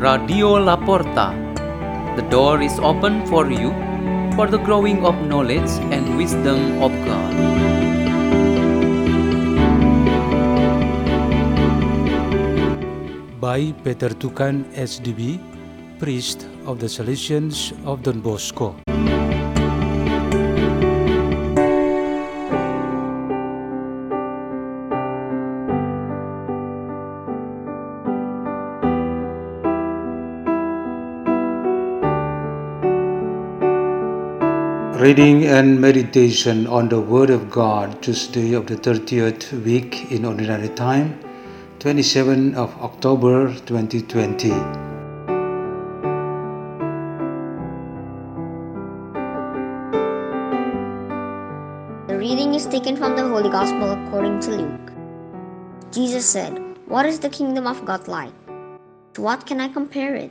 Radio Laporta. The door is open for you for the growing of knowledge and wisdom of God. by Peter Tukan SDB, priest of the Salesians of Don Bosco. Reading and meditation on the Word of God, Tuesday of the 30th week in Ordinary Time, 27 of October 2020. The reading is taken from the Holy Gospel according to Luke. Jesus said, What is the kingdom of God like? To what can I compare it?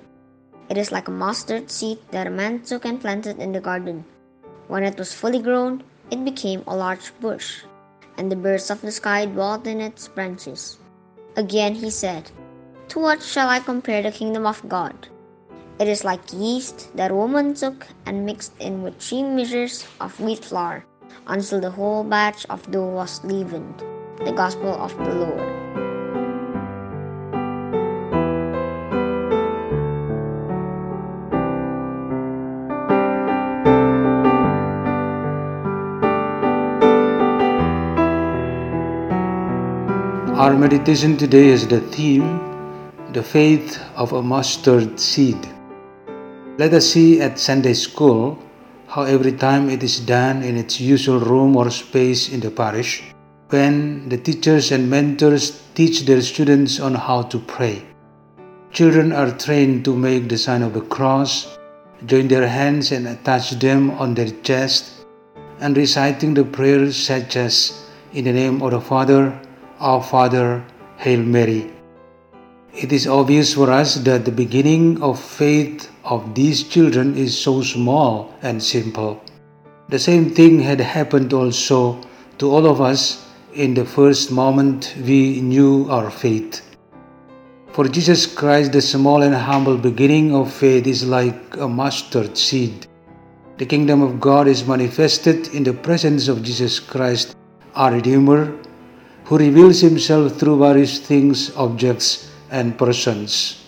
It is like a mustard seed that a man took and planted in the garden. When it was fully grown, it became a large bush, and the birds of the sky dwelt in its branches. Again he said, To what shall I compare the kingdom of God? It is like yeast that a woman took and mixed in with three measures of wheat flour until the whole batch of dough was leavened. The Gospel of the Lord. Our meditation today is the theme The Faith of a Mustard Seed. Let us see at Sunday school how every time it is done in its usual room or space in the parish, when the teachers and mentors teach their students on how to pray. Children are trained to make the sign of the cross, join their hands and attach them on their chest, and reciting the prayers such as, In the name of the Father, our Father, Hail Mary. It is obvious for us that the beginning of faith of these children is so small and simple. The same thing had happened also to all of us in the first moment we knew our faith. For Jesus Christ, the small and humble beginning of faith is like a mustard seed. The kingdom of God is manifested in the presence of Jesus Christ, our Redeemer, who reveals himself through various things, objects, and persons.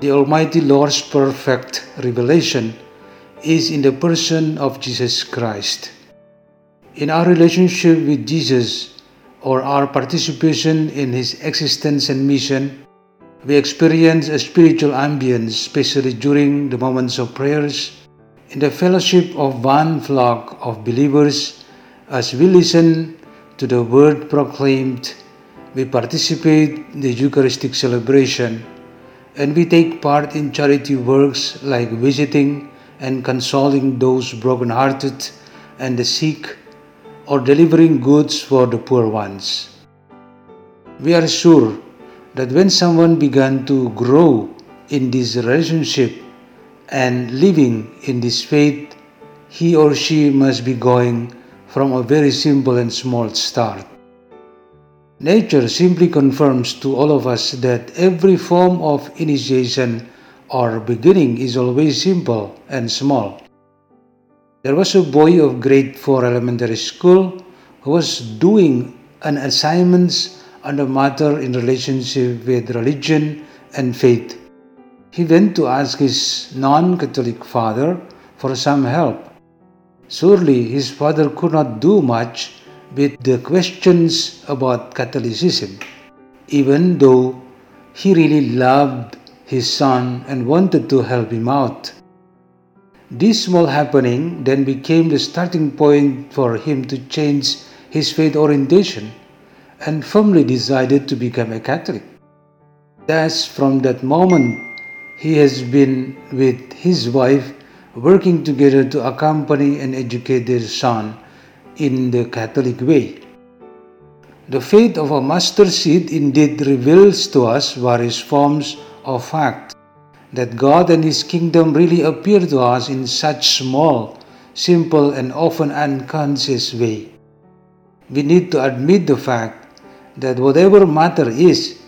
The Almighty Lord's perfect revelation is in the person of Jesus Christ. In our relationship with Jesus or our participation in his existence and mission, we experience a spiritual ambience, especially during the moments of prayers, in the fellowship of one flock of believers as we listen to the word proclaimed, we participate in the Eucharistic celebration, and we take part in charity works like visiting and consoling those broken-hearted and the sick, or delivering goods for the poor ones. We are sure that when someone began to grow in this relationship and living in this faith, he or she must be going from a very simple and small start. Nature simply confirms to all of us that every form of initiation or beginning is always simple and small. There was a boy of grade 4 elementary school who was doing an assignment on a matter in relationship with religion and faith. He went to ask his non Catholic father for some help. Surely his father could not do much with the questions about Catholicism, even though he really loved his son and wanted to help him out. This small happening then became the starting point for him to change his faith orientation and firmly decided to become a Catholic. Thus, from that moment, he has been with his wife working together to accompany and educate their son in the Catholic way. The faith of a mustard seed indeed reveals to us various forms of fact that God and His kingdom really appear to us in such small, simple, and often unconscious way. We need to admit the fact that whatever matter is,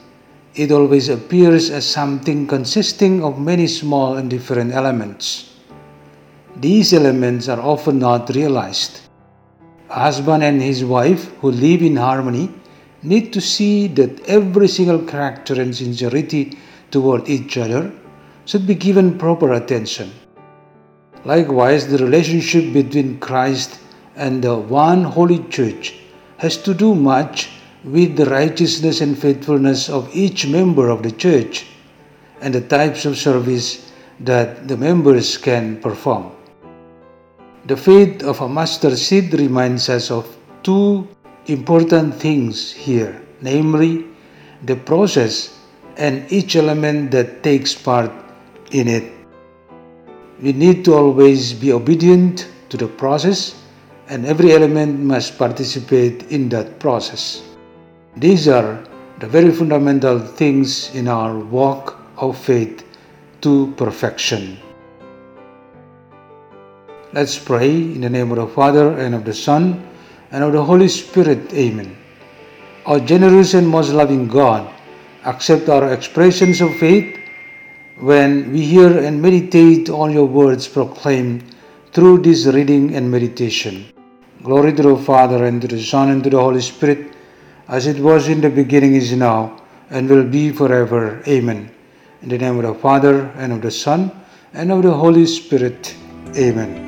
it always appears as something consisting of many small and different elements. These elements are often not realized. A husband and his wife who live in harmony need to see that every single character and sincerity toward each other should be given proper attention. Likewise, the relationship between Christ and the one holy church has to do much with the righteousness and faithfulness of each member of the church and the types of service that the members can perform. The faith of a mustard seed reminds us of two important things here, namely the process and each element that takes part in it. We need to always be obedient to the process, and every element must participate in that process. These are the very fundamental things in our walk of faith to perfection. Let's pray in the name of the Father and of the Son and of the Holy Spirit. Amen. Our generous and most loving God, accept our expressions of faith when we hear and meditate on your words proclaimed through this reading and meditation. Glory to the Father and to the Son and to the Holy Spirit, as it was in the beginning, is now, and will be forever. Amen. In the name of the Father and of the Son and of the Holy Spirit. Amen.